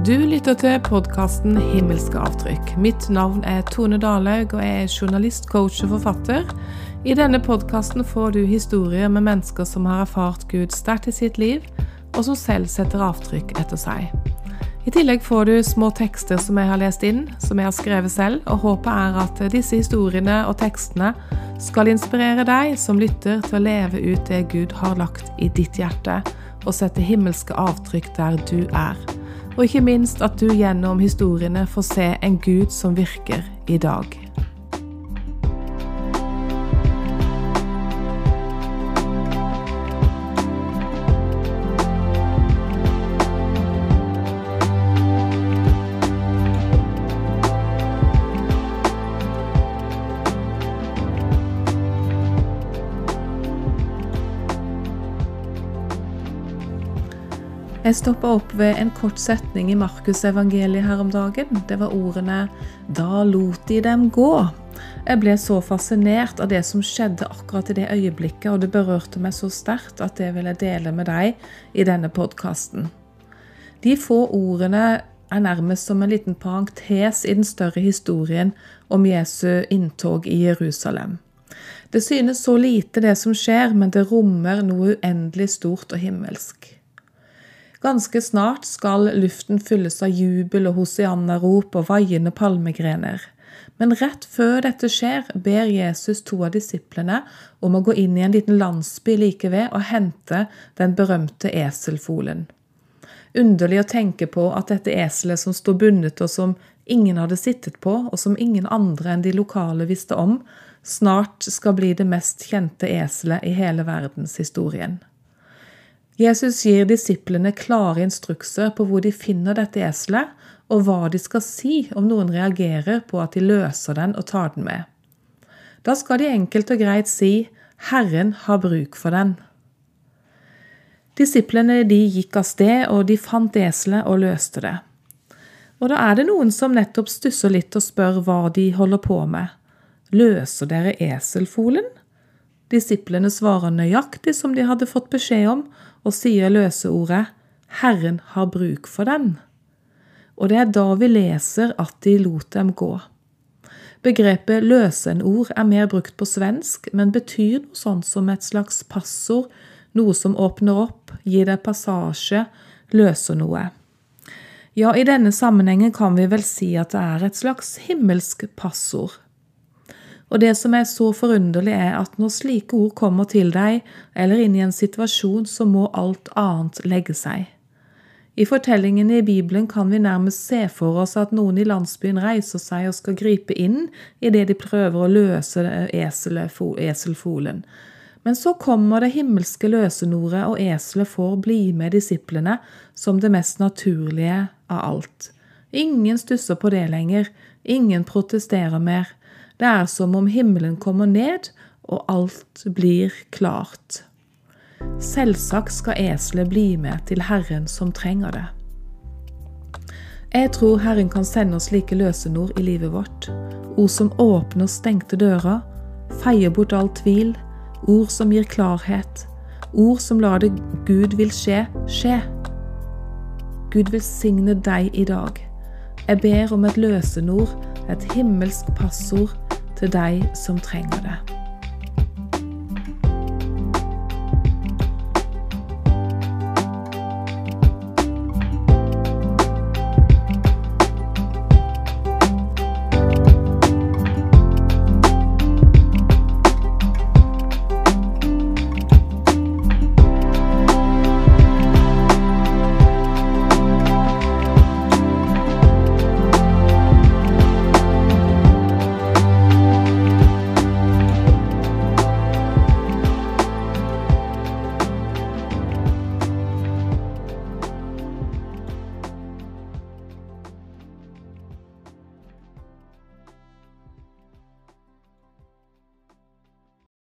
Du lytter til podkasten Himmelske avtrykk. Mitt navn er Tone Dalhaug, og jeg er journalist, coach og forfatter. I denne podkasten får du historier med mennesker som har erfart Gud sterkt i sitt liv, og som selv setter avtrykk etter seg. I tillegg får du små tekster som jeg har lest inn, som jeg har skrevet selv, og håpet er at disse historiene og tekstene skal inspirere deg som lytter til å leve ut det Gud har lagt i ditt hjerte, og sette himmelske avtrykk der du er og ikke minst at du gjennom historiene får se en Gud som virker i dag. Jeg stoppa opp ved en kort setning i Markusevangeliet her om dagen. Det var ordene 'Da lot de dem gå'. Jeg ble så fascinert av det som skjedde akkurat i det øyeblikket, og det berørte meg så sterkt at det vil jeg dele med deg i denne podkasten. De få ordene er nærmest som en liten parentes i den større historien om Jesu inntog i Jerusalem. Det synes så lite, det som skjer, men det rommer noe uendelig stort og himmelsk. Ganske snart skal luften fylles av jubel og hosianna-rop og vaiende palmegrener. Men rett før dette skjer, ber Jesus to av disiplene om å gå inn i en liten landsby like ved og hente den berømte eselfolen. Underlig å tenke på at dette eselet som sto bundet og som ingen hadde sittet på, og som ingen andre enn de lokale visste om, snart skal bli det mest kjente eselet i hele verdenshistorien. Jesus gir disiplene klare instrukser på hvor de finner dette eselet, og hva de skal si om noen reagerer på at de løser den og tar den med. Da skal de enkelt og greit si 'Herren har bruk for den'. Disiplene de gikk av sted, og de fant eselet og løste det. Og da er det noen som nettopp stusser litt og spør hva de holder på med. Løser dere eselfolen? Disiplene svarer nøyaktig som de hadde fått beskjed om, og sier løseordet 'Herren har bruk for den'. Og det er da vi leser at de lot dem gå. Begrepet løsenord er mer brukt på svensk, men betyr noe sånt som et slags passord, noe som åpner opp, gir deg passasje, løser noe. Ja, i denne sammenhengen kan vi vel si at det er et slags himmelsk passord. Og det som er så forunderlig, er at når slike ord kommer til deg, eller inn i en situasjon, så må alt annet legge seg. I fortellingene i Bibelen kan vi nærmest se for oss at noen i landsbyen reiser seg og skal gripe inn idet de prøver å løse eselfolen. Men så kommer det himmelske løsenordet, og eselet får bli med disiplene som det mest naturlige av alt. Ingen stusser på det lenger, ingen protesterer mer. Det er som om himmelen kommer ned, og alt blir klart. Selvsagt skal eselet bli med til Herren som trenger det. Jeg tror Herren kan sende oss slike løsenord i livet vårt. Ord som åpner stengte dører, feier bort all tvil, ord som gir klarhet, ord som lar det Gud vil skje, skje. Gud velsigne deg i dag. Jeg ber om et løsenord, et himmelsk passord til deg som trenger det.